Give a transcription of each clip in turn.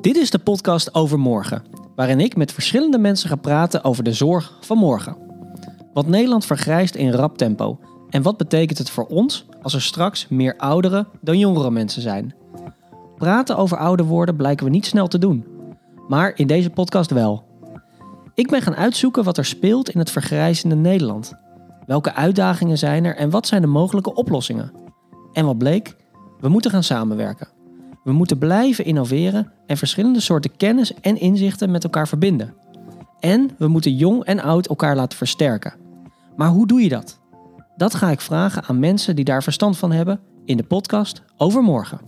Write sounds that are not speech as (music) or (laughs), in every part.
Dit is de podcast over morgen, waarin ik met verschillende mensen ga praten over de zorg van morgen. Want Nederland vergrijst in rap tempo. En wat betekent het voor ons als er straks meer oudere dan jongere mensen zijn? Praten over ouder worden blijken we niet snel te doen. Maar in deze podcast wel. Ik ben gaan uitzoeken wat er speelt in het vergrijzende Nederland. Welke uitdagingen zijn er en wat zijn de mogelijke oplossingen? En wat bleek? We moeten gaan samenwerken. We moeten blijven innoveren en verschillende soorten kennis en inzichten met elkaar verbinden. En we moeten jong en oud elkaar laten versterken. Maar hoe doe je dat? Dat ga ik vragen aan mensen die daar verstand van hebben in de podcast over morgen.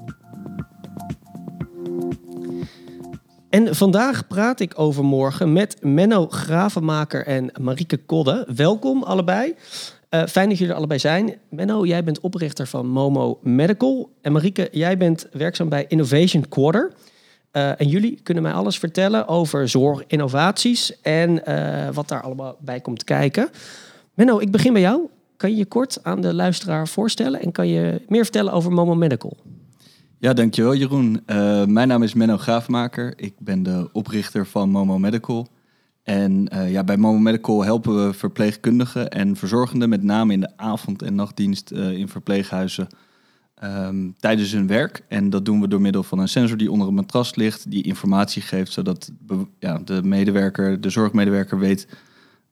En vandaag praat ik over morgen met Menno Gravenmaker en Marieke Kodde. Welkom allebei. Uh, fijn dat jullie er allebei zijn. Menno, jij bent oprichter van Momo Medical. En Marieke, jij bent werkzaam bij Innovation Quarter. Uh, en jullie kunnen mij alles vertellen over zorg, innovaties en uh, wat daar allemaal bij komt kijken. Menno, ik begin bij jou. Kan je je kort aan de luisteraar voorstellen en kan je meer vertellen over Momo Medical? Ja, dankjewel Jeroen. Mijn naam is Menno Graafmaker. Ik ben de oprichter van Momo Medical. En uh, ja, bij Momo Medical helpen we verpleegkundigen en verzorgenden, met name in de avond- en nachtdienst uh, in verpleeghuizen, um, tijdens hun werk. En dat doen we door middel van een sensor die onder een matras ligt, die informatie geeft, zodat ja, de medewerker, de zorgmedewerker weet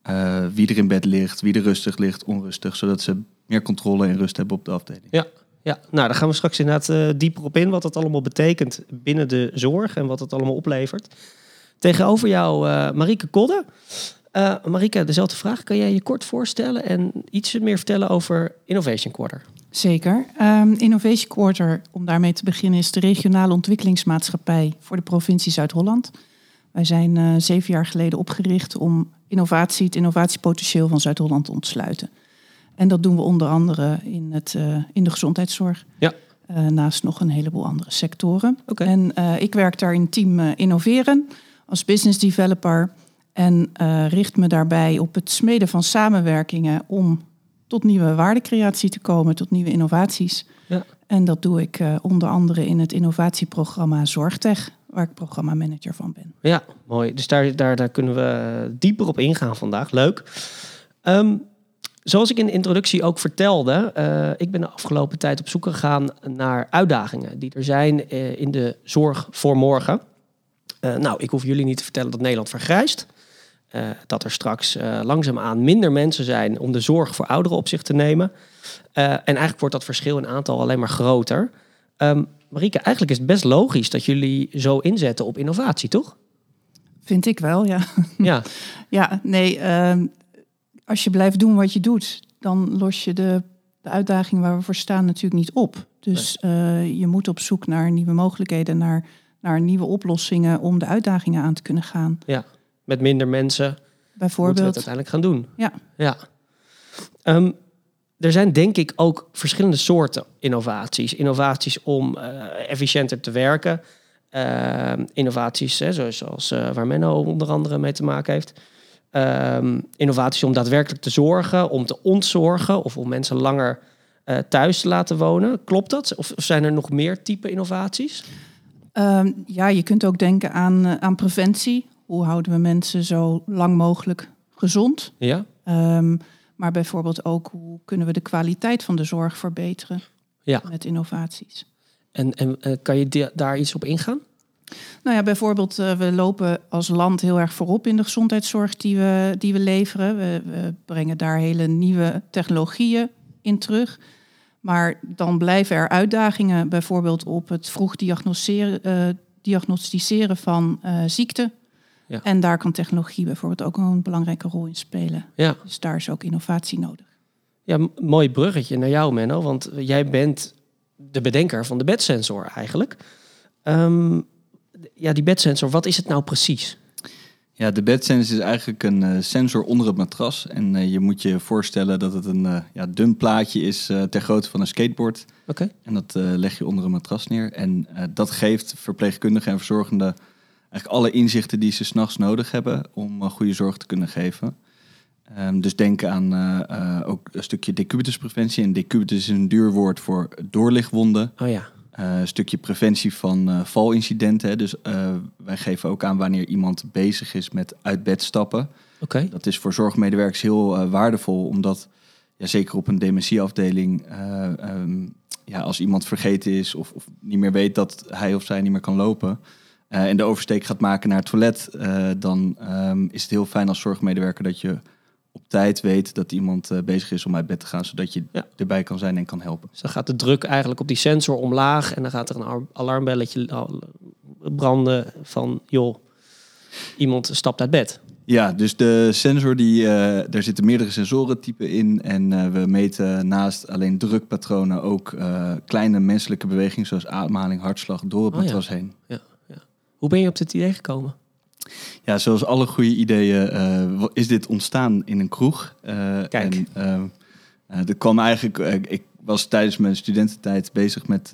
uh, wie er in bed ligt, wie er rustig ligt, onrustig, zodat ze meer controle en rust hebben op de afdeling. Ja, ja, nou daar gaan we straks inderdaad uh, dieper op in, wat dat allemaal betekent binnen de zorg en wat het allemaal oplevert. Tegenover jou uh, Marieke Kodde. Uh, Marieke, dezelfde vraag. Kan jij je kort voorstellen en iets meer vertellen over Innovation Quarter? Zeker. Um, Innovation Quarter, om daarmee te beginnen, is de regionale ontwikkelingsmaatschappij voor de provincie Zuid-Holland. Wij zijn uh, zeven jaar geleden opgericht om innovatie, het innovatiepotentieel van Zuid-Holland te ontsluiten. En dat doen we onder andere in, het, uh, in de gezondheidszorg. Ja. Naast nog een heleboel andere sectoren. Okay. En ik werk daar in team Innoveren als business developer. En richt me daarbij op het smeden van samenwerkingen om tot nieuwe waardecreatie te komen, tot nieuwe innovaties. Ja. En dat doe ik onder andere in het innovatieprogramma Zorgtech, waar ik programmamanager van ben. Ja, mooi. Dus daar, daar, daar kunnen we dieper op ingaan vandaag. Leuk. Um, Zoals ik in de introductie ook vertelde, uh, ik ben de afgelopen tijd op zoek gegaan naar uitdagingen die er zijn in de zorg voor morgen. Uh, nou, ik hoef jullie niet te vertellen dat Nederland vergrijst. dat er straks langzaamaan minder mensen zijn om de zorg voor ouderen op zich te nemen. en eigenlijk wordt dat verschil in aantal alleen maar groter. Um, Marieke, eigenlijk is het best logisch dat jullie zo inzetten op innovatie, toch? Vind ik wel, ja. (laughs) Ja, ja nee. Uh, als je blijft doen wat je doet, dan los je de, de uitdaging waar we voor staan natuurlijk niet op. Dus uh, je moet op zoek naar nieuwe mogelijkheden, naar, naar nieuwe oplossingen om de uitdagingen aan te kunnen gaan. Ja, met minder mensen bijvoorbeeld we het uiteindelijk gaan doen. Ja. ja. Um, er zijn denk ik ook verschillende soorten innovaties. Innovaties om uh, efficiënter te werken. Uh, innovaties hè, zoals uh, waar Menno onder andere mee te maken heeft. Um, innovaties om daadwerkelijk te zorgen, om te ontzorgen of om mensen langer uh, thuis te laten wonen. Klopt dat? Of zijn er nog meer type innovaties? Um, ja, je kunt ook denken aan, uh, aan preventie. Hoe houden we mensen zo lang mogelijk gezond? Ja. Um, maar bijvoorbeeld ook hoe kunnen we de kwaliteit van de zorg verbeteren ja. met innovaties. En, en uh, kan je daar iets op ingaan? Nou ja, bijvoorbeeld, uh, we lopen als land heel erg voorop in de gezondheidszorg die we, die we leveren. We, we, brengen daar hele nieuwe technologieën in terug. Maar dan blijven er uitdagingen, bijvoorbeeld op het vroeg diagnosticeren, uh, diagnosticeren van uh, ziekten. Ja. En daar kan technologie bijvoorbeeld ook een belangrijke rol in spelen. Ja. Dus daar is ook innovatie nodig. Ja, mooi bruggetje naar jou, Menno. Want jij bent de bedenker van de bedsensor eigenlijk. Um, ja, die bedsensor, wat is het nou precies? Ja, de bedsensor is eigenlijk een uh, sensor onder het matras. En uh, je moet je voorstellen dat het een uh, ja, dun plaatje is ter grootte van een skateboard. Oké. Okay. En dat leg je onder een matras neer. En dat geeft verpleegkundigen en verzorgenden eigenlijk alle inzichten die ze s'nachts nodig hebben om goede zorg te kunnen geven. Um, dus denk aan ook een stukje decubituspreventie. En decubitus is een duur woord voor doorlichtwonden. Oh ja. Eh, een stukje preventie van eh, valincidenten. Hè. Dus eh, wij geven ook aan wanneer iemand bezig is met uit bed stappen. Dat is voor zorgmedewerkers heel waardevol, omdat ja, zeker op een dementieafdeling, eh, ehm, ja, als iemand vergeten is of, of niet meer weet dat hij of zij niet meer kan lopen en de oversteek gaat maken naar het toilet, dan ehm, is het heel fijn als zorgmedewerker dat je op tijd weet dat iemand eh, bezig is om uit bed te gaan, zodat je Ja. erbij kan zijn en kan helpen. Dus dan gaat de druk eigenlijk op die sensor omlaag en dan gaat er een ar- alarmbelletje al- branden van, joh, iemand stapt uit bed. Ja, dus de sensor, die, eh daar zitten meerdere sensorentypen in. En eh, we meten naast alleen drukpatronen ook eh, kleine menselijke bewegingen, zoals ademhaling, hartslag, door het Oh ja. matras heen. Hoe ben je op dit idee gekomen? Ja, zoals alle goede ideeën eh, is dit ontstaan in een kroeg. Eh, Kijk. En, eh, er kwam eigenlijk, ik was tijdens mijn studententijd bezig met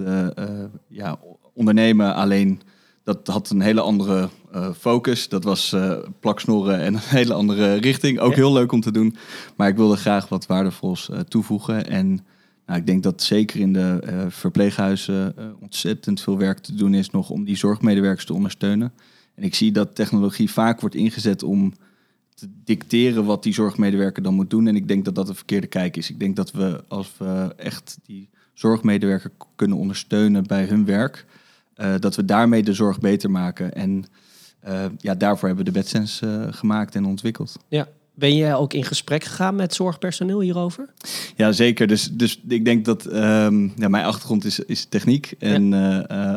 ja, ondernemen. Alleen dat had een hele andere focus. Dat was plaksnorren en (laughs) een hele andere richting. Ook Ja. heel leuk om te doen. Maar ik wilde graag wat waardevols toevoegen. En nou, ik denk dat zeker in de verpleeghuizen ontzettend veel werk te doen is nog om die zorgmedewerkers te ondersteunen. En ik zie dat technologie vaak wordt ingezet om te dicteren wat die zorgmedewerker dan moet doen. En ik denk dat dat een verkeerde kijk is. Ik denk dat we, als we echt die zorgmedewerker kunnen ondersteunen bij hun werk, eh, dat we daarmee de zorg beter maken. En eh, ja, daarvoor hebben we de BedSense eh, gemaakt en ontwikkeld. Ben jij ook in gesprek gegaan met zorgpersoneel hierover? Ja, zeker. Dus, dus ik denk dat ehm, ja, mijn achtergrond is, is techniek. En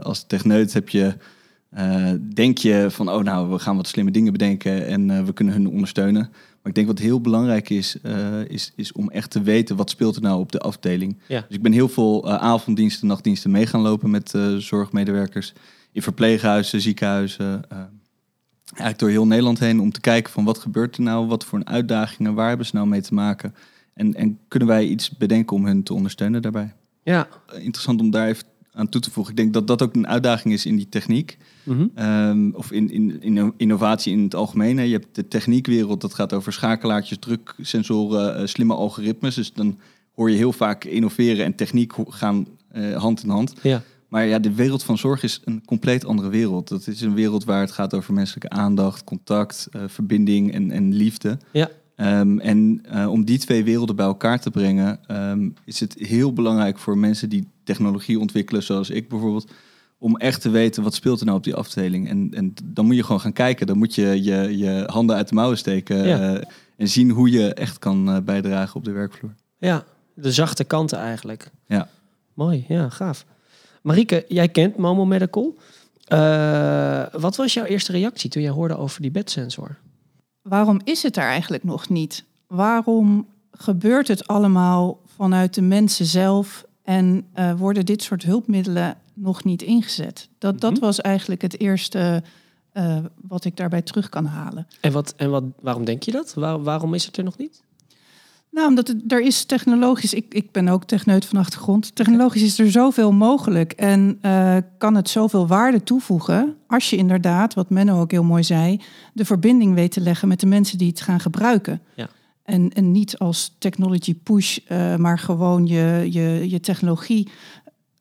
als techneut heb je, eh, denk je van, oh nou, we gaan wat slimme dingen bedenken en eh, we kunnen hun ondersteunen. Maar ik denk wat heel belangrijk is, eh, is, is om echt te weten wat speelt er nou op de afdeling. Ja. Dus ik ben heel veel avonddiensten, nachtdiensten mee gaan lopen met zorgmedewerkers in verpleeghuizen, ziekenhuizen. eigenlijk door heel Nederland heen om te kijken van wat gebeurt er nou, wat voor een uitdagingen, waar hebben ze nou mee te maken. En, en kunnen wij iets bedenken om hun te ondersteunen daarbij? Ja. Interessant om daar even aan toe te voegen. Ik denk dat dat ook een uitdaging is in die techniek. Mhm. Ehm, of in, in, in innovatie in het algemeen. hè. Je hebt de techniekwereld, dat gaat over schakelaartjes, druksensoren, eh, slimme algoritmes. Dus dan hoor je heel vaak innoveren en techniek gaan eh, hand in hand. Ja. Maar ja, de wereld van zorg is een compleet andere wereld. Dat is een wereld waar het gaat over menselijke aandacht, contact, eh, verbinding en, en liefde. Ja. Ehm, en eh, om die twee werelden bij elkaar te brengen, ehm, is het heel belangrijk voor mensen die technologie ontwikkelen, zoals ik bijvoorbeeld, om echt te weten wat speelt er nou op die afdeling. En, en dan moet je gewoon gaan kijken. Dan moet je je, je handen uit de mouwen steken Ja. eh, en zien hoe je echt kan eh, bijdragen op de werkvloer. Ja, de zachte kanten eigenlijk. Ja. Mooi, ja, gaaf. Marieke, jij kent Momo Medical. Wat was jouw eerste reactie toen jij hoorde over die bedsensor? Waarom is het er eigenlijk nog niet? Waarom gebeurt het allemaal vanuit de mensen zelf en eh, worden dit soort hulpmiddelen nog niet ingezet? Dat, dat Mhm. was eigenlijk het eerste eh, wat ik daarbij terug kan halen. En, wat, en wat, waarom denk je dat? Waar, waarom is het er nog niet? Nou, omdat het, er is technologisch, ik, ik ben ook techneut van achtergrond, technologisch is er zoveel mogelijk en eh, kan het zoveel waarde toevoegen als je inderdaad, wat Menno ook heel mooi zei, de verbinding weet te leggen met de mensen die het gaan gebruiken. Ja. En, en niet als technology push, eh, maar gewoon je, je, je technologie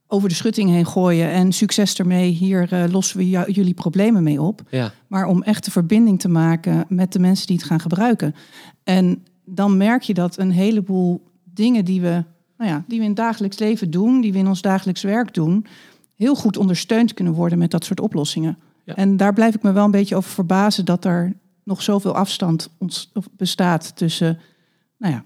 over de schutting heen gooien en succes ermee, hier eh, lossen we jou- jullie problemen mee op Ja, maar om echt de verbinding te maken met de mensen die het gaan gebruiken. En dan merk je dat een heleboel dingen die we, nou ja, die we in het dagelijks leven doen, die we in ons dagelijks werk doen, heel goed ondersteund kunnen worden met dat soort oplossingen. Ja. En daar blijf ik me wel een beetje over verbazen dat er nog zoveel afstand bestaat tussen, nou ja,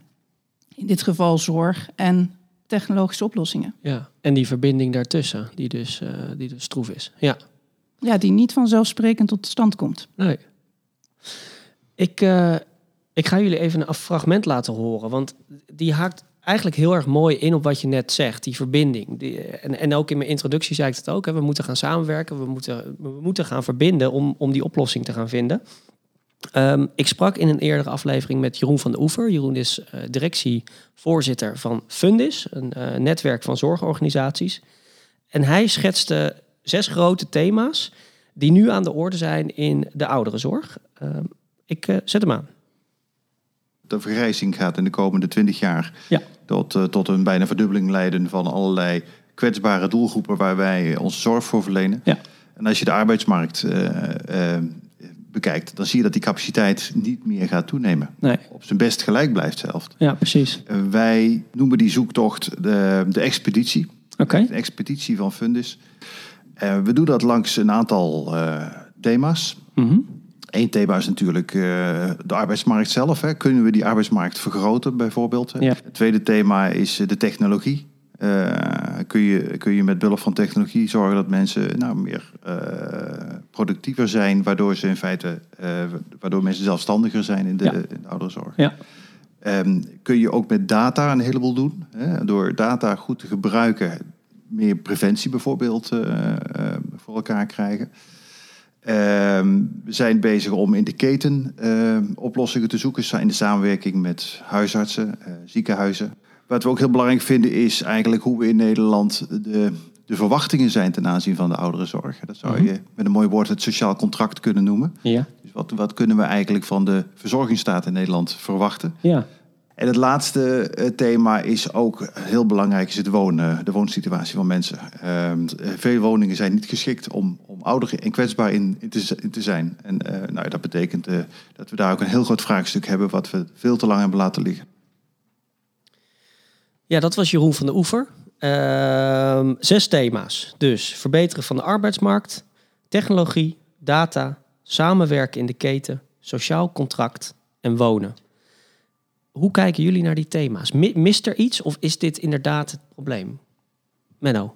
in dit geval zorg en technologische oplossingen. ja. En die verbinding daartussen, die dus, eh, die dus stroef is. Ja, Ja, die niet vanzelfsprekend tot stand komt. nee. Ik, eh, ik ga jullie even een fragment laten horen, want die haakt eigenlijk heel erg mooi in op wat je net zegt, die verbinding. Die, en, en ook in mijn introductie zei ik het ook, hè, we moeten gaan samenwerken, we moeten, we moeten gaan verbinden om, om die oplossing te gaan vinden. Ehm, ik sprak in een eerdere aflevering met Jeroen van de Oever. Jeroen is eh, directievoorzitter van Fundis, een eh, netwerk van zorgorganisaties. En hij schetste zes grote thema's die nu aan de orde zijn in de ouderenzorg. Ehm, ik eh, zet hem aan. De vergrijzing gaat in de komende 20 jaar Ja. tot, eh, tot een bijna verdubbeling leiden van allerlei kwetsbare doelgroepen waar wij onze zorg voor verlenen. Ja. En als je de arbeidsmarkt eh, eh, bekijkt, dan zie je dat die capaciteit niet meer gaat toenemen. Nee. Op zijn best gelijk blijft zelfs. Ja, precies. Wij noemen die zoektocht de, de expeditie. Oké. De expeditie van Fundus. We doen dat langs een aantal thema's. Mhm. Eén thema is natuurlijk eh, de arbeidsmarkt zelf. Hè. Kunnen we die arbeidsmarkt vergroten bijvoorbeeld? Ja. Het tweede thema is eh, de technologie. Eh, kun, je, kun je met behulp van technologie zorgen dat mensen nou, meer productiever zijn, waardoor ze in feite waardoor mensen zelfstandiger zijn in de, Ja. in de ouderenzorg. Ja. Ehm, kun je ook met data een heleboel doen. Hè? Door data goed te gebruiken, meer preventie bijvoorbeeld voor elkaar krijgen. Ehm, we zijn bezig om in de keten eh, oplossingen te zoeken in de samenwerking met huisartsen, eh, ziekenhuizen. Wat we ook heel belangrijk vinden is eigenlijk hoe we in Nederland de, de verwachtingen zijn ten aanzien van de ouderenzorg. Dat zou Mhm. je met een mooi woord het sociaal contract kunnen noemen. Ja. Dus wat, wat kunnen we eigenlijk van de verzorgingsstaat in Nederland verwachten? Ja. En het laatste eh, thema is ook heel belangrijk, is het wonen, de woonsituatie van mensen. Eh, veel woningen zijn niet geschikt om, om ouder en kwetsbaar in te zijn. En eh, nou, dat betekent eh, dat we daar ook een heel groot vraagstuk hebben wat we veel te lang hebben laten liggen. Ja, dat was Jeroen van de Oever. Ehm, zes thema's. Dus verbeteren van de arbeidsmarkt, technologie, data, samenwerken in de keten, sociaal contract en wonen. Hoe kijken jullie naar die thema's? Mi- Mist er iets of is dit inderdaad het probleem? Menno.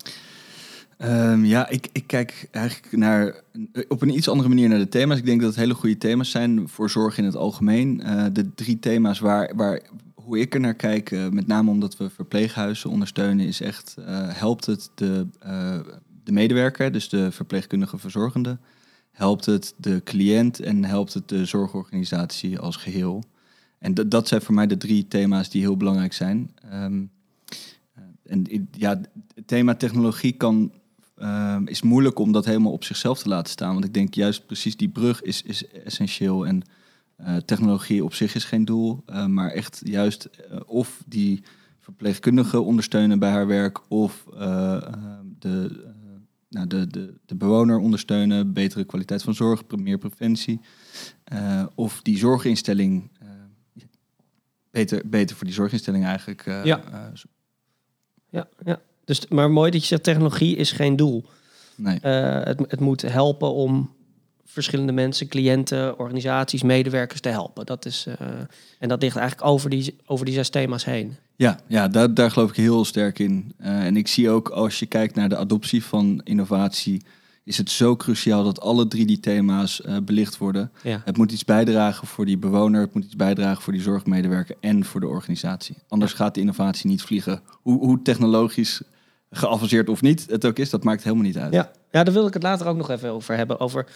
Ehm, ja, ik, ik kijk eigenlijk naar, op een iets andere manier naar de thema's. Ik denk dat het hele goede thema's zijn voor zorg in het algemeen. Eh, de drie thema's waar, waar, hoe ik er naar kijk, eh, met name omdat we verpleeghuizen ondersteunen, is echt, eh, helpt het de, de medewerker, dus de verpleegkundige verzorgende, helpt het de cliënt en helpt het de zorgorganisatie als geheel. En dat- dat zijn voor mij de drie thema's die heel belangrijk zijn. Ehm, eh, en ja, het thema technologie kan, ehm, is moeilijk om dat helemaal op zichzelf te laten staan. Want ik denk juist precies die brug is, is essentieel. En eh, technologie op zich is geen doel. eh, maar echt juist of die verpleegkundige ondersteunen bij haar werk. Of eh, eh, de, nou, de, de, de bewoner ondersteunen. Betere kwaliteit van zorg, meer preventie. of die zorginstelling... beter, beter voor die zorginstelling eigenlijk. eh, Ja. eh, Ja, ja. Dus, maar mooi dat je zegt, technologie is geen doel. nee. Eh, het, het moet helpen om verschillende mensen, cliënten, organisaties, medewerkers te helpen. Dat is, en dat ligt eigenlijk over die, over die zes thema's heen. Ja, ja daar, daar geloof ik heel sterk in. En ik zie ook als je kijkt naar de adoptie van innovatie, is het zo cruciaal dat alle drie die thema's eh, belicht worden. Ja. Het moet iets bijdragen voor die bewoner, het moet iets bijdragen voor die zorgmedewerker en voor de organisatie. Anders gaat de innovatie niet vliegen. Hoe, hoe technologisch geavanceerd of niet het ook is, dat maakt helemaal niet uit. Ja. ja, daar wil ik het later ook nog even over hebben. Over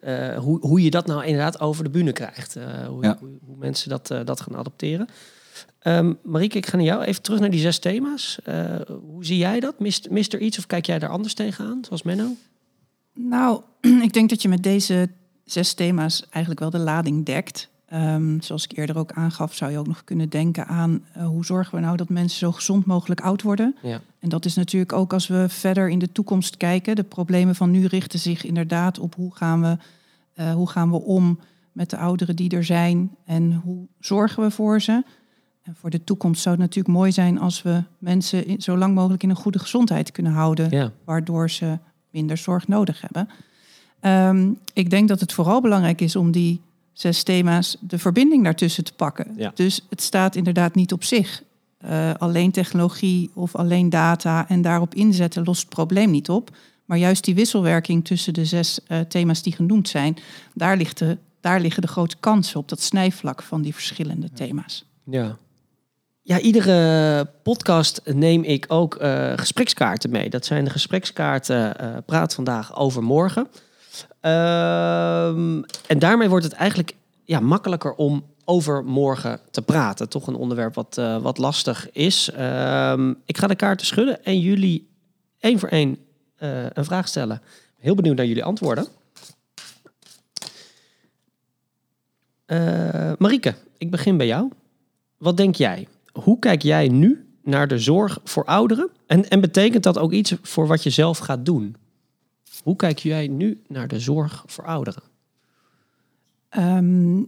eh, hoe, hoe je dat nou inderdaad over de bühne krijgt. Eh, hoe, Ja. hoe, hoe mensen dat, dat gaan adopteren. Ehm Marieke, ik ga naar jou. Even terug naar die zes thema's. Hoe zie jij dat? Mist, mist er iets of kijk jij daar anders tegenaan, zoals Menno? Nou, (clears throat) ik denk dat je met deze zes thema's eigenlijk wel de lading dekt. Ehm, zoals ik eerder ook aangaf, zou je ook nog kunnen denken aan eh, hoe zorgen we nou dat mensen zo gezond mogelijk oud worden. Ja. En dat is natuurlijk ook als we verder in de toekomst kijken. De problemen van nu richten zich inderdaad op hoe gaan we, eh, hoe gaan we om met de ouderen die er zijn en hoe zorgen we voor ze. En voor de toekomst zou het natuurlijk mooi zijn als we mensen in- zo lang mogelijk in een goede gezondheid kunnen houden Ja. waardoor ze minder zorg nodig hebben. Ehm, ik denk dat het vooral belangrijk is om die zes thema's de verbinding daartussen te pakken. Ja. Dus het staat inderdaad niet op zich. Eh, alleen technologie of alleen data en daarop inzetten lost het probleem niet op. Maar juist die wisselwerking tussen de zes eh, thema's die genoemd zijn, daar, ligt de, daar liggen de grote kansen op dat snijvlak van die verschillende thema's. Ja. Ja, iedere podcast neem ik ook eh, gesprekskaarten mee. Dat zijn de gesprekskaarten eh, Praat vandaag over morgen. Ehm, en daarmee wordt het eigenlijk ja, makkelijker om over morgen te praten. Toch een onderwerp wat, eh, wat lastig is. Ehm, ik ga de kaarten schudden en jullie één voor één een vraag stellen. Heel benieuwd naar jullie antwoorden. Marieke, ik begin bij jou. Wat denk jij? Hoe kijk jij nu naar de zorg voor ouderen? En, en betekent dat ook iets voor wat je zelf gaat doen? Hoe kijk jij nu naar de zorg voor ouderen? Ehm,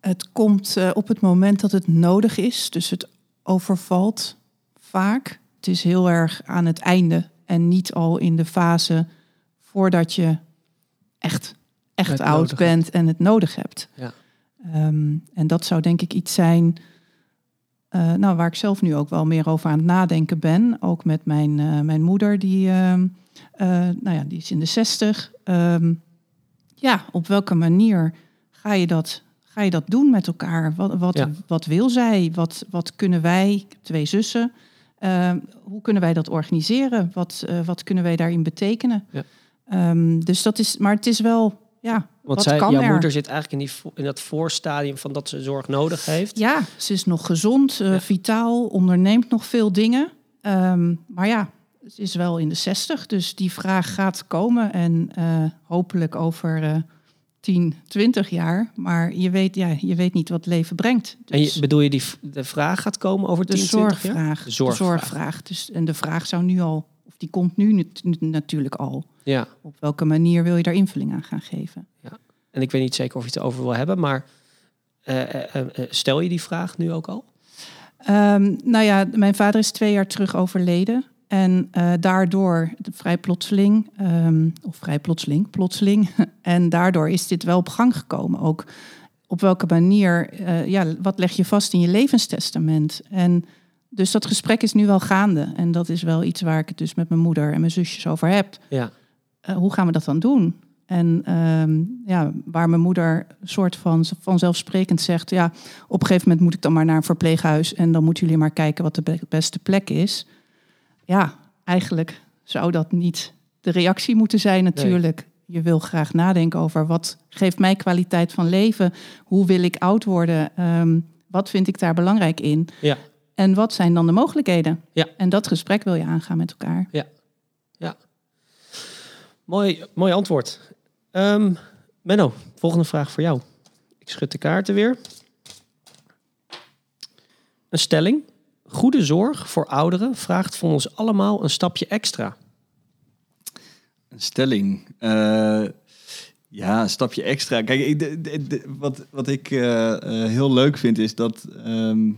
het komt eh, op het moment dat het nodig is. Dus het overvalt vaak. Het is heel erg aan het einde en niet al in de fase voordat je echt, echt oud bent en het nodig hebt. Ja. Ehm, en dat zou denk ik iets zijn eh, nou, waar ik zelf nu ook wel meer over aan het nadenken ben. Ook met mijn, eh, mijn moeder, die, ehm, eh, nou ja, die is in de zestig. Ehm, ja, op welke manier ga je dat, ga je dat doen met elkaar? Wat, wat, Ja. wat wil zij? Wat, wat kunnen wij, twee zussen, ehm, hoe kunnen wij dat organiseren? Wat, wat kunnen wij daarin betekenen? Ja. Dus dat is, maar het is wel, ja, Want wat zij, jouw er? moeder zit eigenlijk in, die, in dat voorstadium van dat ze zorg nodig heeft. Ja, ze is nog gezond, eh, Ja. vitaal, onderneemt nog veel dingen. Ehm, maar ja, ze is wel in de 60, dus die vraag gaat komen. En eh, hopelijk over eh 10, 20 jaar. Maar je weet, ja, je weet niet wat leven brengt. En Dus je, bedoel je die de vraag gaat komen over de 10, 20 jaar? zorgvraag. De zorgvraag. De zorgvraag. Dus, en de vraag zou nu al, die komt nu nat- natuurlijk al. Ja. Op welke manier wil je daar invulling aan gaan geven? En ik weet niet zeker of je het erover wil hebben, maar eh, eh, eh, stel je die vraag nu ook al? Ehm, nou ja, mijn vader is twee jaar terug overleden. En daardoor, vrij plotseling, ehm, of vrij plotseling, plotseling. (laughs) en daardoor is dit wel op gang gekomen. Ook op welke manier, ja, wat leg je vast in je levenstestament? En dus dat gesprek is nu wel gaande. En dat is wel iets waar ik het dus met mijn moeder en mijn zusjes over heb. Ja. Eh, hoe gaan we dat dan doen? En ehm, ja, waar mijn moeder soort van vanzelfsprekend zegt... ja, op een gegeven moment moet ik dan maar naar een verpleeghuis... en dan moeten jullie maar kijken wat de be- beste plek is. Ja, eigenlijk zou dat niet de reactie moeten zijn natuurlijk. Je wil graag nadenken over wat geeft mij kwaliteit van leven? Hoe wil ik oud worden? Ehm, wat vind ik daar belangrijk in? Ja. En wat zijn dan de mogelijkheden? Ja. En dat gesprek wil je aangaan met elkaar. Mooi, mooi antwoord. Ehm, Menno, volgende vraag voor jou. Ik schud de kaarten weer. Een stelling. Goede zorg voor ouderen vraagt van ons allemaal een stapje extra. Een stelling. Eh, ja, een stapje extra. Kijk, ik, de- de- de- wat, wat ik eh, eh, heel leuk vind is dat ehm, eh,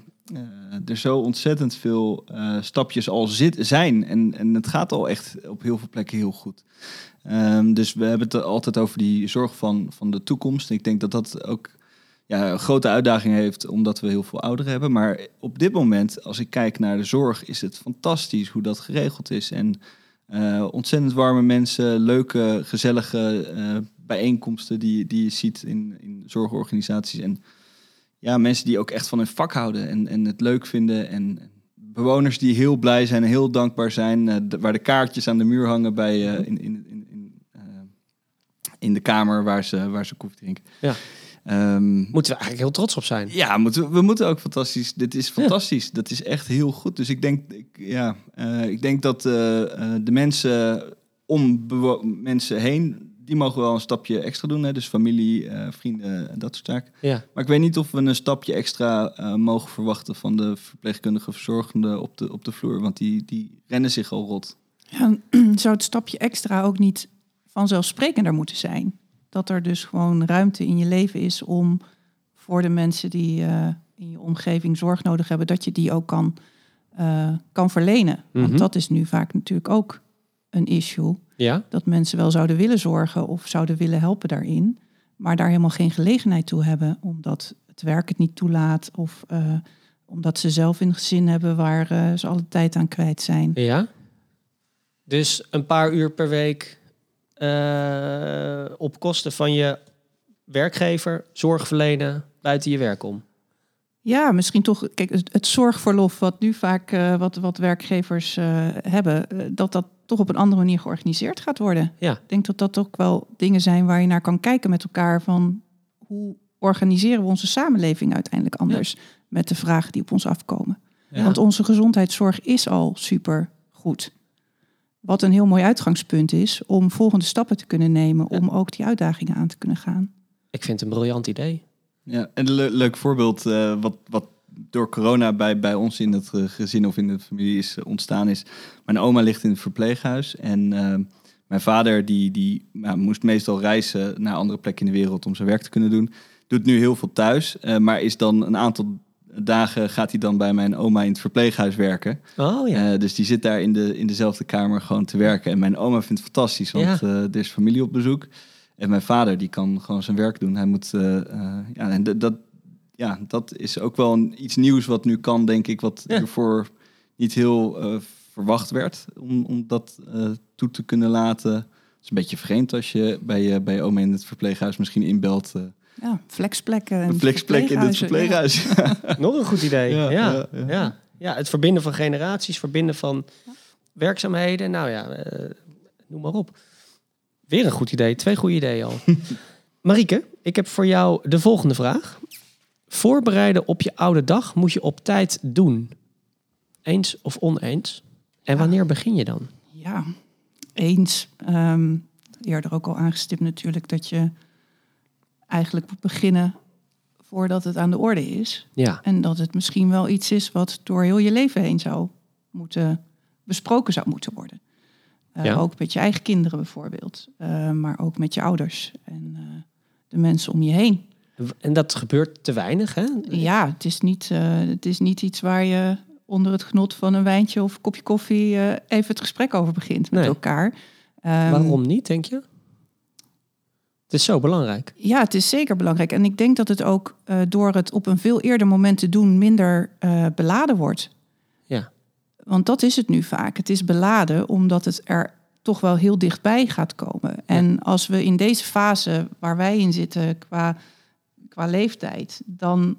er zo ontzettend veel eh, stapjes al zit, zijn. En, en het gaat al echt op heel veel plekken heel goed. Ehm, dus we hebben het altijd over die zorg van, van de toekomst. Ik denk dat dat ook ja, een grote uitdaging heeft, omdat we heel veel ouderen hebben. Maar op dit moment, als ik kijk naar de zorg, is het fantastisch hoe dat geregeld is. En eh, ontzettend warme mensen, leuke, gezellige eh, bijeenkomsten die, die je ziet in, in zorgorganisaties. En ja, mensen die ook echt van hun vak houden en, en het leuk vinden. En bewoners die heel blij zijn en heel dankbaar zijn. eh, de- waar de kaartjes aan de muur hangen bij, eh, in, in, in, in, eh, in de kamer waar ze, waar ze koffie drinken. Ja. Ehm, Moeten we eigenlijk heel trots op zijn. ja, moeten, we- we moeten ook fantastisch. Dit is fantastisch. Dat is echt heel goed. Dus ik denk, ik, ja, ik denk dat de mensen om mensen heen, die mogen wel een stapje extra doen. Hè? Dus familie, eh, vrienden, en dat soort zaken. Ja. Maar ik weet niet of we een stapje extra eh, mogen verwachten van de verpleegkundige verzorgende op de, op de vloer. Want die, die rennen zich al rot. Ja, (clears throat) zou het stapje extra ook niet vanzelfsprekender moeten zijn? Dat er dus gewoon ruimte in je leven is om voor de mensen die eh, in je omgeving zorg nodig hebben, dat je die ook kan, eh, kan verlenen. Mhm. Want dat is nu vaak natuurlijk ook een issue. Ja? Dat mensen wel zouden willen zorgen of zouden willen helpen daarin, maar daar helemaal geen gelegenheid toe hebben, omdat het werk het niet toelaat of eh, omdat ze zelf een gezin hebben waar eh, ze alle tijd aan kwijt zijn. Ja. Dus een paar uur per week eh, op kosten van je werkgever zorg verlenen buiten je werk om. Ja, misschien toch. Kijk, het, zorgverlof, wat nu vaak wat, wat werkgevers hebben, dat dat toch op een andere manier georganiseerd gaat worden. Ja. Ik denk dat dat ook wel dingen zijn waar je naar kan kijken met elkaar. Van hoe organiseren we onze samenleving uiteindelijk anders met de vragen die op ons afkomen. Ja. Want onze gezondheidszorg is al super goed. Wat een heel mooi uitgangspunt is om volgende stappen te kunnen nemen, Ja. om ook die uitdagingen aan te kunnen gaan. Ik vind het een briljant idee. Ja, en een le- leuk voorbeeld, eh, wat, wat door corona bij, bij ons in het eh, gezin of in de familie is eh, ontstaan is. Mijn oma ligt in het verpleeghuis en eh, mijn vader die, die moest meestal reizen naar andere plekken in de wereld om zijn werk te kunnen doen. Doet nu heel veel thuis, maar is dan een aantal dagen gaat hij dan bij mijn oma in het verpleeghuis werken. Oh ja. Dus die zit daar in, de, in dezelfde kamer gewoon te werken. En mijn oma vindt het fantastisch, want Ja. er is familie op bezoek. En mijn vader die kan gewoon zijn werk doen. Hij moet, ja, en dat, ja, dat is ook wel een, iets nieuws wat nu kan, denk ik, wat Ja. ervoor niet heel eh, verwacht werd om, om dat eh, toe te kunnen laten. Het is een beetje vreemd als je bij, je bij je oma in het verpleeghuis misschien inbelt. eh, Ja, flexplekken. en een flexplek in het verpleeghuis. (laughs) Nog een goed idee. Ja, Ja, ja, ja, ja. ja. Ja. het verbinden van generaties, verbinden van werkzaamheden. Nou ja, noem maar op. Weer een goed idee. Twee goede ideeën al. (laughs) Marieke, ik heb voor jou de volgende vraag. Voorbereiden op je oude dag moet je op tijd doen. Eens of oneens? En wanneer begin je dan? Ja, eens. Ehm, eerder ook al aangestipt natuurlijk dat je eigenlijk moet beginnen voordat het aan de orde is. Ja, En dat het misschien wel iets is wat door heel je leven heen zou moeten besproken zou moeten worden. Eh, Ja. Ook met je eigen kinderen bijvoorbeeld, Eh, maar ook met je ouders en eh, de mensen om je heen. En dat gebeurt te weinig, hè? Ja, het is niet, eh, het is niet iets waar je onder het genot van een wijntje of een kopje koffie eh, even het gesprek over begint met Nee. elkaar. Ehm, Waarom niet, denk je? Het is zo belangrijk. Ja, het is zeker belangrijk. En ik denk dat het ook eh, door het op een veel eerder moment te doen minder beladen wordt. Ja. Want dat is het nu vaak. Het is beladen omdat het er toch wel heel dichtbij gaat komen. En als we in deze fase waar wij in zitten qua, qua leeftijd, dan,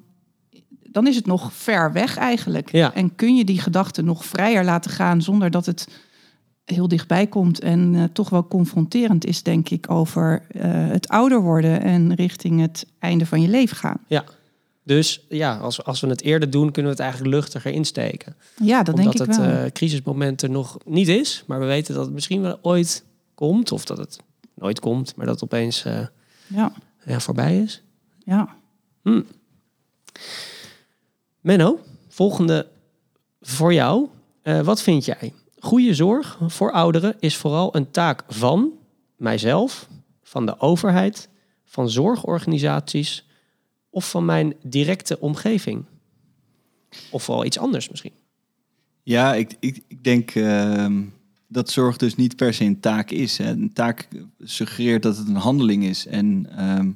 dan is het nog ver weg eigenlijk. Ja. En kun je die gedachten nog vrijer laten gaan zonder dat het heel dichtbij komt en eh, toch wel confronterend is, denk ik, over eh, het ouder worden en richting het einde van je leven gaan. Dus ja, als, als we het eerder doen, kunnen we het eigenlijk luchtiger insteken. Ja, dat Omdat denk ik het wel. eh, crisismoment er nog niet is. Maar we weten dat het misschien wel ooit komt. Of dat het nooit komt, maar dat het opeens eh, ja, ja, voorbij is. Ja. Menno, volgende voor jou. Eh, wat vind jij? Goede zorg voor ouderen is vooral een taak van mijzelf, van de overheid, van zorgorganisaties of van mijn directe omgeving. Of wel iets anders misschien. Ja, ik, ik, ik denk ehm, dat zorg dus niet per se een taak is. Hè. Een taak suggereert dat het een handeling is. En, ehm,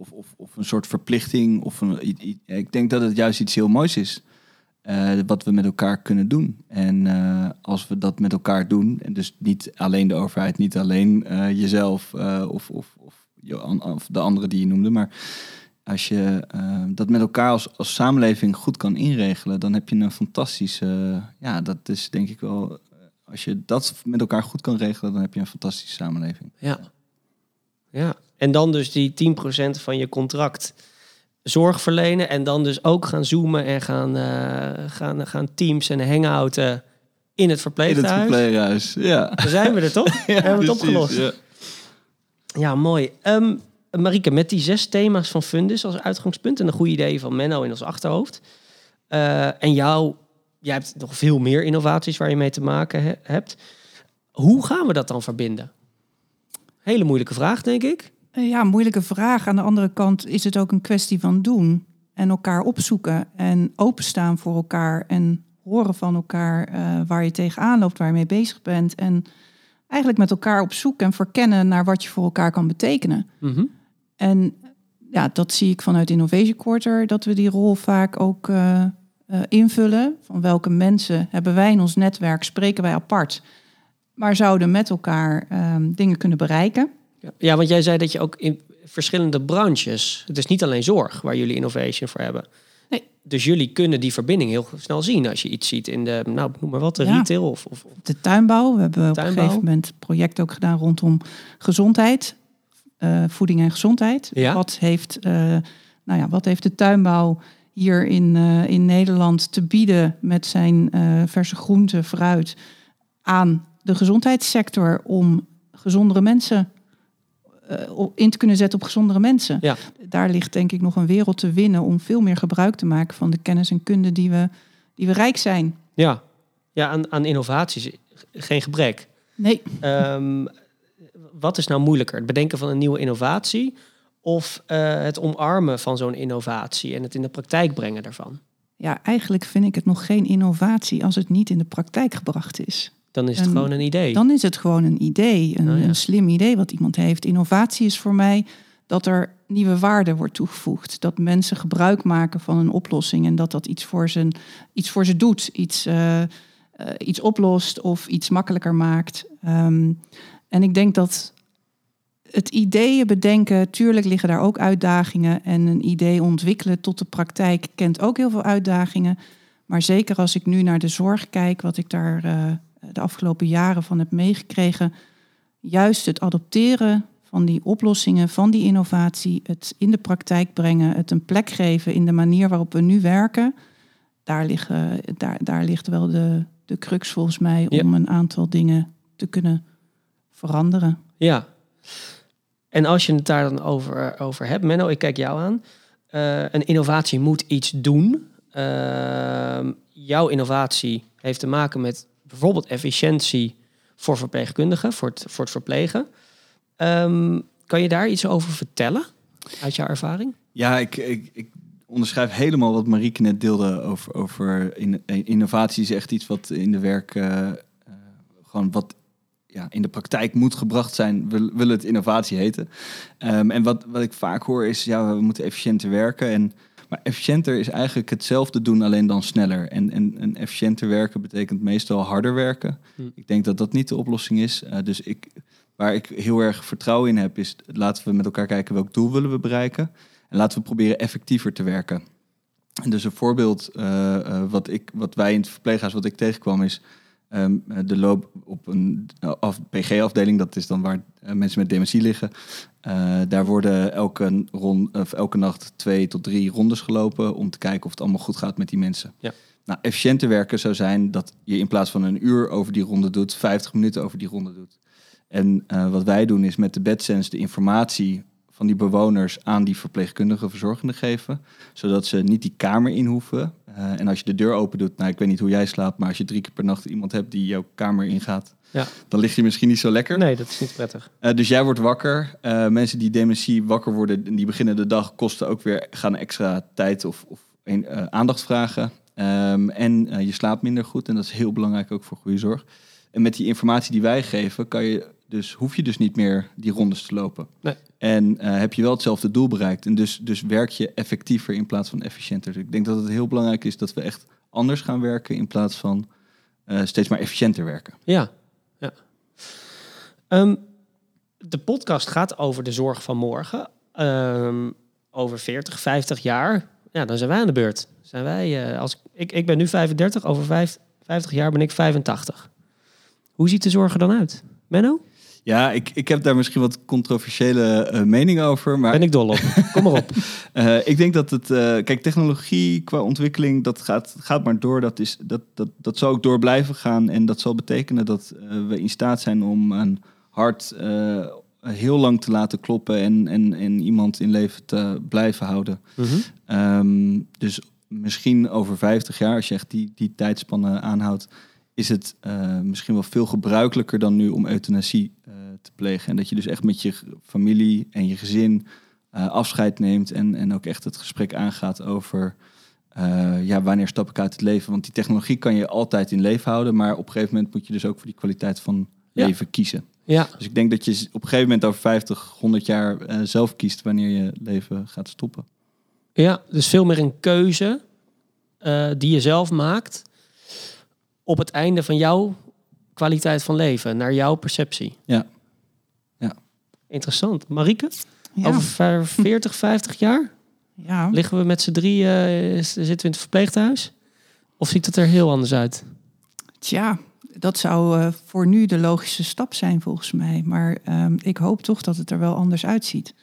of, of, of een soort verplichting. Of een, ik denk dat het juist iets heel moois is. eh, wat we met elkaar kunnen doen. En eh, als we dat met elkaar doen, en dus niet alleen de overheid, niet alleen eh, jezelf of, of, of, of de anderen die je noemde, maar als je dat met elkaar als, als samenleving goed kan inregelen, dan heb je een fantastische. ja, dat is denk ik wel. Als je dat met elkaar goed kan regelen, dan heb je een fantastische samenleving. Ja. Ja. En dan dus die 10% van je contract zorg verlenen. En dan dus ook gaan zoomen en gaan, eh, gaan, gaan teams en hangouten in het In het verpleeghuis. verpleeghuis. Ja. Dan zijn we er toch? (laughs) ja Hebben we het precies, opgelost? ja. Ja, mooi. Ehm Marieke, met die zes thema's van Fundus als uitgangspunt en een goede idee van Menno in ons achterhoofd. eh, en jou, jij hebt nog veel meer innovaties waar je mee te maken he- hebt. Hoe gaan we dat dan verbinden? Hele moeilijke vraag, denk ik. Eh, Ja, moeilijke vraag. Aan de andere kant is het ook een kwestie van doen en elkaar opzoeken en openstaan voor elkaar en horen van elkaar eh, waar je tegenaan loopt, waar je mee bezig bent. En eigenlijk met elkaar op zoek en verkennen naar wat je voor elkaar kan betekenen. Mhm. En ja, dat zie ik vanuit Innovation Quarter, dat we die rol vaak ook eh, invullen. Van welke mensen hebben wij in ons netwerk, spreken wij apart, maar zouden met elkaar ehm, dingen kunnen bereiken. Ja. want jij zei dat je ook in verschillende branches... Het is niet alleen zorg waar jullie innovation voor hebben. Nee. Dus jullie kunnen die verbinding heel snel zien als je iets ziet in de, nou noem maar wat, de Ja. retail of, of, De tuinbouw. We hebben op een gegeven moment project ook gedaan rondom gezondheid. eh, voeding en gezondheid. Ja. Wat, heeft, eh, nou ja, wat heeft de tuinbouw hier in, eh, in Nederland te bieden met zijn verse groenten, fruit aan de gezondheidssector om gezondere mensen eh, in te kunnen zetten op gezondere mensen. Ja. Daar ligt denk ik nog een wereld te winnen om veel meer gebruik te maken van de kennis en kunde die we, die we rijk zijn. Ja, ja aan, aan innovaties geen gebrek. Nee, Ehm, wat is nou moeilijker? Het bedenken van een nieuwe innovatie of eh, het omarmen van zo'n innovatie en het in de praktijk brengen daarvan? ja, eigenlijk vind ik het nog geen innovatie als het niet in de praktijk gebracht is. Dan is het gewoon een idee. Dan is het gewoon een idee, een, Oh ja. een slim idee wat iemand heeft. Innovatie is voor mij dat er nieuwe waarde wordt toegevoegd. Dat mensen gebruik maken van een oplossing en dat dat iets voor, zijn, iets voor ze doet. Iets, eh, eh, iets oplost of iets makkelijker maakt. Ehm, en ik denk dat het ideeën bedenken, tuurlijk liggen daar ook uitdagingen. En een idee ontwikkelen tot de praktijk kent ook heel veel uitdagingen. Maar zeker als ik nu naar de zorg kijk, wat ik daar eh, de afgelopen jaren van heb meegekregen. Juist het adopteren van die oplossingen, van die innovatie, het in de praktijk brengen, het een plek geven in de manier waarop we nu werken. Daar, liggen, daar, daar ligt wel de, de crux volgens mij Ja. om een aantal dingen te kunnen veranderen. Ja. En als je het daar dan over, over hebt, Menno, ik kijk jou aan. Eh, een innovatie moet iets doen. Ehm, jouw innovatie heeft te maken met bijvoorbeeld efficiëntie voor verpleegkundigen, voor het, voor het verplegen. Ehm, kan je daar iets over vertellen uit jouw ervaring? Ja, ik, ik, ik onderschrijf helemaal wat Marieke net deelde over, over in, innovatie is echt iets wat in de werk eh, eh, gewoon wat ja, in de praktijk moet gebracht zijn, wil, wil het innovatie heten. Ehm, en wat, wat ik vaak hoor is, ja, we moeten efficiënter werken. En, maar efficiënter is eigenlijk hetzelfde doen, alleen dan sneller. En, en, en efficiënter werken betekent meestal harder werken. Hm. Ik denk dat dat niet de oplossing is. Eh, dus ik, waar ik heel erg vertrouwen in heb, is laten we met elkaar kijken welk doel willen we bereiken. En laten we proberen effectiever te werken. En dus een voorbeeld eh, eh, wat, ik, wat wij in het verpleeghuis, wat ik tegenkwam, is ehm, de loop op een af, PG-afdeling. Dat is dan waar eh, mensen met dementie liggen. Eh, daar worden elke, rond, of elke nacht twee tot drie rondes gelopen om te kijken of het allemaal goed gaat met die mensen. Ja. Nou, efficiënter werken zou zijn dat je in plaats van een uur over die ronde doet, 50 minuten over die ronde doet. En eh, wat wij doen is met de bedsense de informatie van die bewoners aan die verpleegkundige verzorgende geven. Zodat ze niet die kamer in hoeven. Eh, en als je de deur open doet, nou ik weet niet hoe jij slaapt, maar als je drie keer per nacht iemand hebt die jouw kamer ingaat, Ja. dan lig je misschien niet zo lekker. Nee, dat is niet prettig. Eh, dus jij wordt wakker. Eh, mensen die dementie wakker worden, en die beginnen de dag, kosten ook weer, gaan extra tijd of, of een, aandacht vragen. Ehm, en je slaapt minder goed en dat is heel belangrijk ook voor goede zorg. En met die informatie die wij geven, kan je dus, hoef je dus niet meer die rondes te lopen. Nee. En eh, heb je wel hetzelfde doel bereikt. En dus, dus werk je effectiever in plaats van efficiënter. Dus ik denk dat het heel belangrijk is dat we echt anders gaan werken in plaats van eh, steeds maar efficiënter werken. Ja, ja. Ehm, de podcast gaat over de zorg van morgen. Ehm, over 40, 50 jaar. Ja, dan zijn wij aan de beurt. Zijn wij, eh, als, ik, ik ben nu 35, over vijf, 50 jaar ben ik 85. Hoe ziet de zorg er dan uit? Menno? Ja, ik, ik heb daar misschien wat controversiële eh, meningen over. Maar Ben ik dol op. Kom maar op. (laughs) Eh, ik denk dat het, eh, kijk, technologie qua ontwikkeling, dat gaat, gaat maar door. Dat, is, dat, dat, dat zal ook door blijven gaan. En dat zal betekenen dat we in staat zijn om een hart heel lang te laten kloppen en, en, en iemand in leven te blijven houden. Mhm. Ehm, dus misschien over 50 jaar, als je echt die, die tijdspannen aanhoudt, is het eh, misschien wel veel gebruikelijker dan nu om euthanasie eh, te plegen. En dat je dus echt met je familie en je gezin eh, afscheid neemt en, en ook echt het gesprek aangaat over ja, wanneer stap ik uit het leven. Want die technologie kan je altijd in leven houden, maar op een gegeven moment moet je dus ook voor die kwaliteit van Ja. leven kiezen. Ja, Dus ik denk dat je op een gegeven moment over 50, 100 jaar zelf kiest wanneer je leven gaat stoppen. ja, dus veel meer een keuze die je zelf maakt op het einde van jouw kwaliteit van leven, naar jouw perceptie. Ja. Ja. Interessant. Marieke, Ja, over 40, 50 jaar ja. liggen we met z'n drie, eh, zitten we in het verpleeghuis? Of ziet het er heel anders uit? Tja, dat zou eh, voor nu de logische stap zijn volgens mij. Maar ehm, ik hoop toch dat het er wel anders uitziet.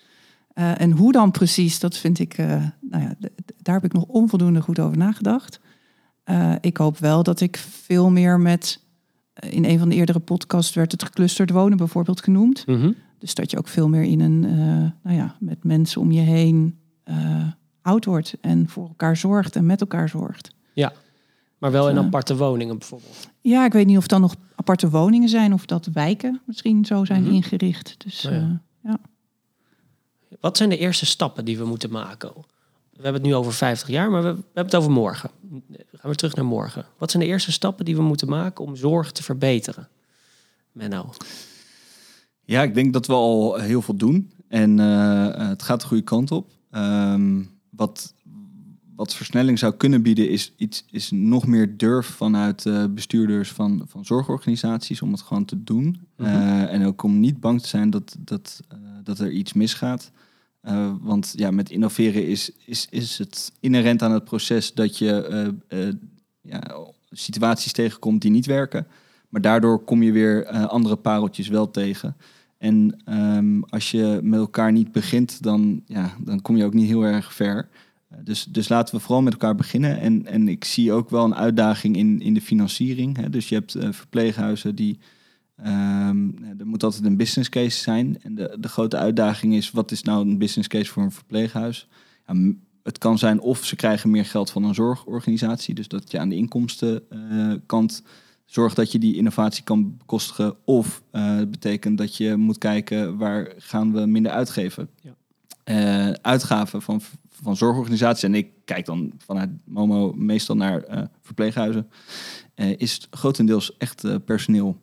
Eh, en hoe dan precies, dat vind ik, eh, nou ja, daar heb ik nog onvoldoende goed over nagedacht. Eh, ik hoop wel dat ik veel meer met, eh, in een van de eerdere podcasts werd het geclusterd wonen bijvoorbeeld genoemd. Mhm. Dus dat je ook veel meer in een, eh, nou ja, met mensen om je heen oud wordt en voor elkaar zorgt en met elkaar zorgt. Maar wel in Ja. aparte woningen bijvoorbeeld. Ja, ik weet niet of dan nog aparte woningen zijn of dat wijken misschien zo zijn Mhm. ingericht. Dus Nou ja. Wat zijn de eerste stappen die we moeten maken? We hebben het nu over 50 jaar, maar we, we hebben het over morgen. Gaan we terug naar morgen. Wat zijn de eerste stappen die we moeten maken om zorg te verbeteren? Menno. Ja, ik denk dat we al heel veel doen. En eh, het gaat de goede kant op. Ehm, wat, wat versnelling zou kunnen bieden, is, iets, is nog meer durf vanuit eh, bestuurders van, van zorgorganisaties om het gewoon te doen. Mhm. Eh, en ook om niet bang te zijn dat, dat, eh, dat er iets misgaat. Eh, want ja, met innoveren is, is, is het inherent aan het proces dat je eh, eh, ja, situaties tegenkomt die niet werken. Maar daardoor kom je weer andere pareltjes wel tegen. En ehm, als je met elkaar niet begint, dan, ja, dan kom je ook niet heel erg ver. Dus, dus laten we vooral met elkaar beginnen. En, en ik zie ook wel een uitdaging in, in de financiering. Hè. Dus je hebt verpleeghuizen die. Ehm, er moet altijd een business case zijn. En de, de grote uitdaging is: wat is nou een business case voor een verpleeghuis? Ja, het kan zijn of ze krijgen meer geld van een zorgorganisatie. Dus dat je aan de inkomstenkant zorgt dat je die innovatie kan bekostigen. Of eh, het betekent dat je moet kijken waar gaan we minder uitgeven. Ja. Eh, uitgaven van, van zorgorganisaties. En ik kijk dan vanuit Momo meestal naar eh, verpleeghuizen. eh, is grotendeels echt eh, personeel.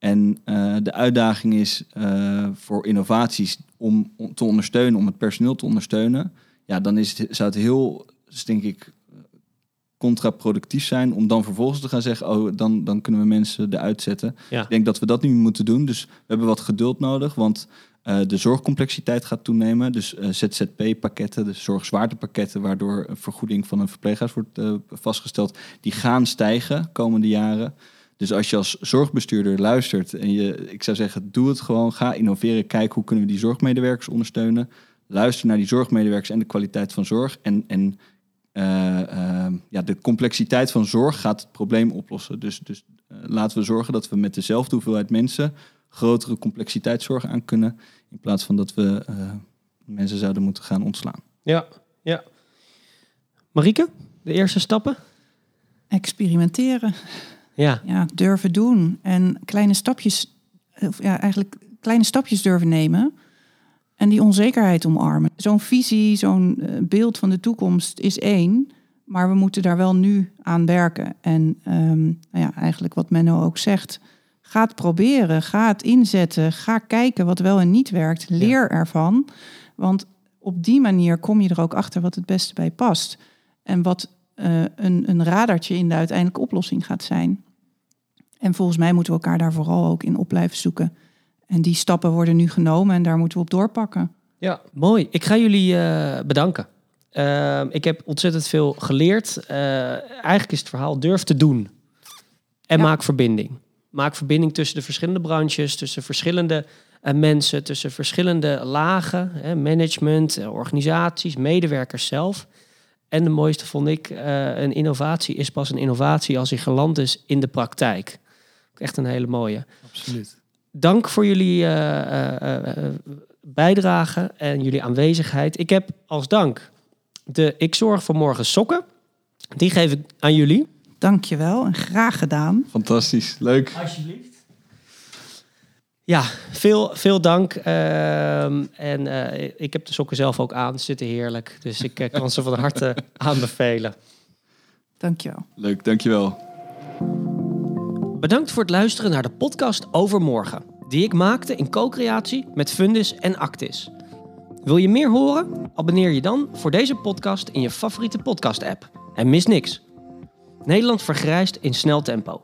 En eh, de uitdaging is eh, voor innovaties om, om te ondersteunen, om het personeel te ondersteunen. Ja, dan is het, zou het heel, dus denk ik, contraproductief zijn om dan vervolgens te gaan zeggen, oh, dan, dan kunnen we mensen eruit zetten. Ja. Ik denk dat we dat nu moeten doen. Dus we hebben wat geduld nodig, want eh, de zorgcomplexiteit gaat toenemen. Dus ZZP-pakketten, dus zorgzwaartepakketten, waardoor een vergoeding van een verpleeghuis wordt vastgesteld, die gaan stijgen komende jaren. Dus als je als zorgbestuurder luistert en je, ik zou zeggen, doe het gewoon, ga innoveren, kijk hoe kunnen we die zorgmedewerkers ondersteunen. Luister naar die zorgmedewerkers en de kwaliteit van zorg. En, en eh, eh, ja, de complexiteit van zorg gaat het probleem oplossen. Dus, dus eh, laten we zorgen dat we met dezelfde hoeveelheid mensen grotere complexiteitszorg aan kunnen. In plaats van dat we eh, mensen zouden moeten gaan ontslaan. Ja, ja. Marieke, de eerste stappen? experimenteren. Ja, Ja, durven doen. En kleine stapjes, of ja, eigenlijk kleine stapjes durven nemen. En die onzekerheid omarmen. Zo'n visie, zo'n eh, beeld van de toekomst is één. Maar we moeten daar wel nu aan werken. En ehm, nou ja, eigenlijk wat Menno ook zegt. Ga het proberen, ga het inzetten. Ga kijken wat wel en niet werkt. Leer ervan. Want op die manier kom je er ook achter wat het beste bij past. En wat eh, een, een radartje in de uiteindelijke oplossing gaat zijn. En volgens mij moeten we elkaar daar vooral ook in op blijven zoeken. En die stappen worden nu genomen en daar moeten we op doorpakken. ja. mooi. Ik ga jullie eh, bedanken. Ehm, ik heb ontzettend veel geleerd. Eh, eigenlijk is het verhaal durf te doen. En Ja. maak verbinding. Maak verbinding tussen de verschillende branches, tussen verschillende eh, mensen, tussen verschillende lagen, hè, management, eh, organisaties, medewerkers zelf. En de mooiste vond ik, eh, een innovatie is pas een innovatie als hij geland is in de praktijk. Echt een hele mooie. Absoluut. Dank voor jullie eh, eh, eh, bijdrage en jullie aanwezigheid. Ik heb als dank de Ik Zorg voor Morgen sokken. Die geef ik aan jullie. Dankjewel en graag gedaan. Fantastisch, leuk. Alsjeblieft. Ja, veel, veel dank. Ehm, en eh, ik heb de sokken zelf ook aan. Ze zitten heerlijk. Dus ik kan ze van harte (laughs) aanbevelen. Dankjewel. Leuk, dankjewel. Bedankt voor het luisteren naar de podcast over morgen. Die ik maakte in co-creatie met Fundis en Actis. Wil je meer horen? Abonneer je dan voor deze podcast in je favoriete podcast-app. En mis niks. Nederland vergrijst in snel tempo.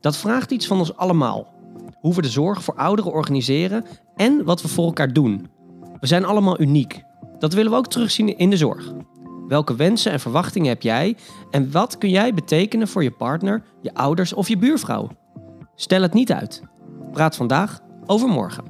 Dat vraagt iets van ons allemaal. Hoe we de zorg voor ouderen organiseren en wat we voor elkaar doen. We zijn allemaal uniek. Dat willen we ook terugzien in de zorg. Welke wensen en verwachtingen heb jij en wat kun jij betekenen voor je partner, je ouders of je buurvrouw? Stel het niet uit. Praat vandaag over morgen.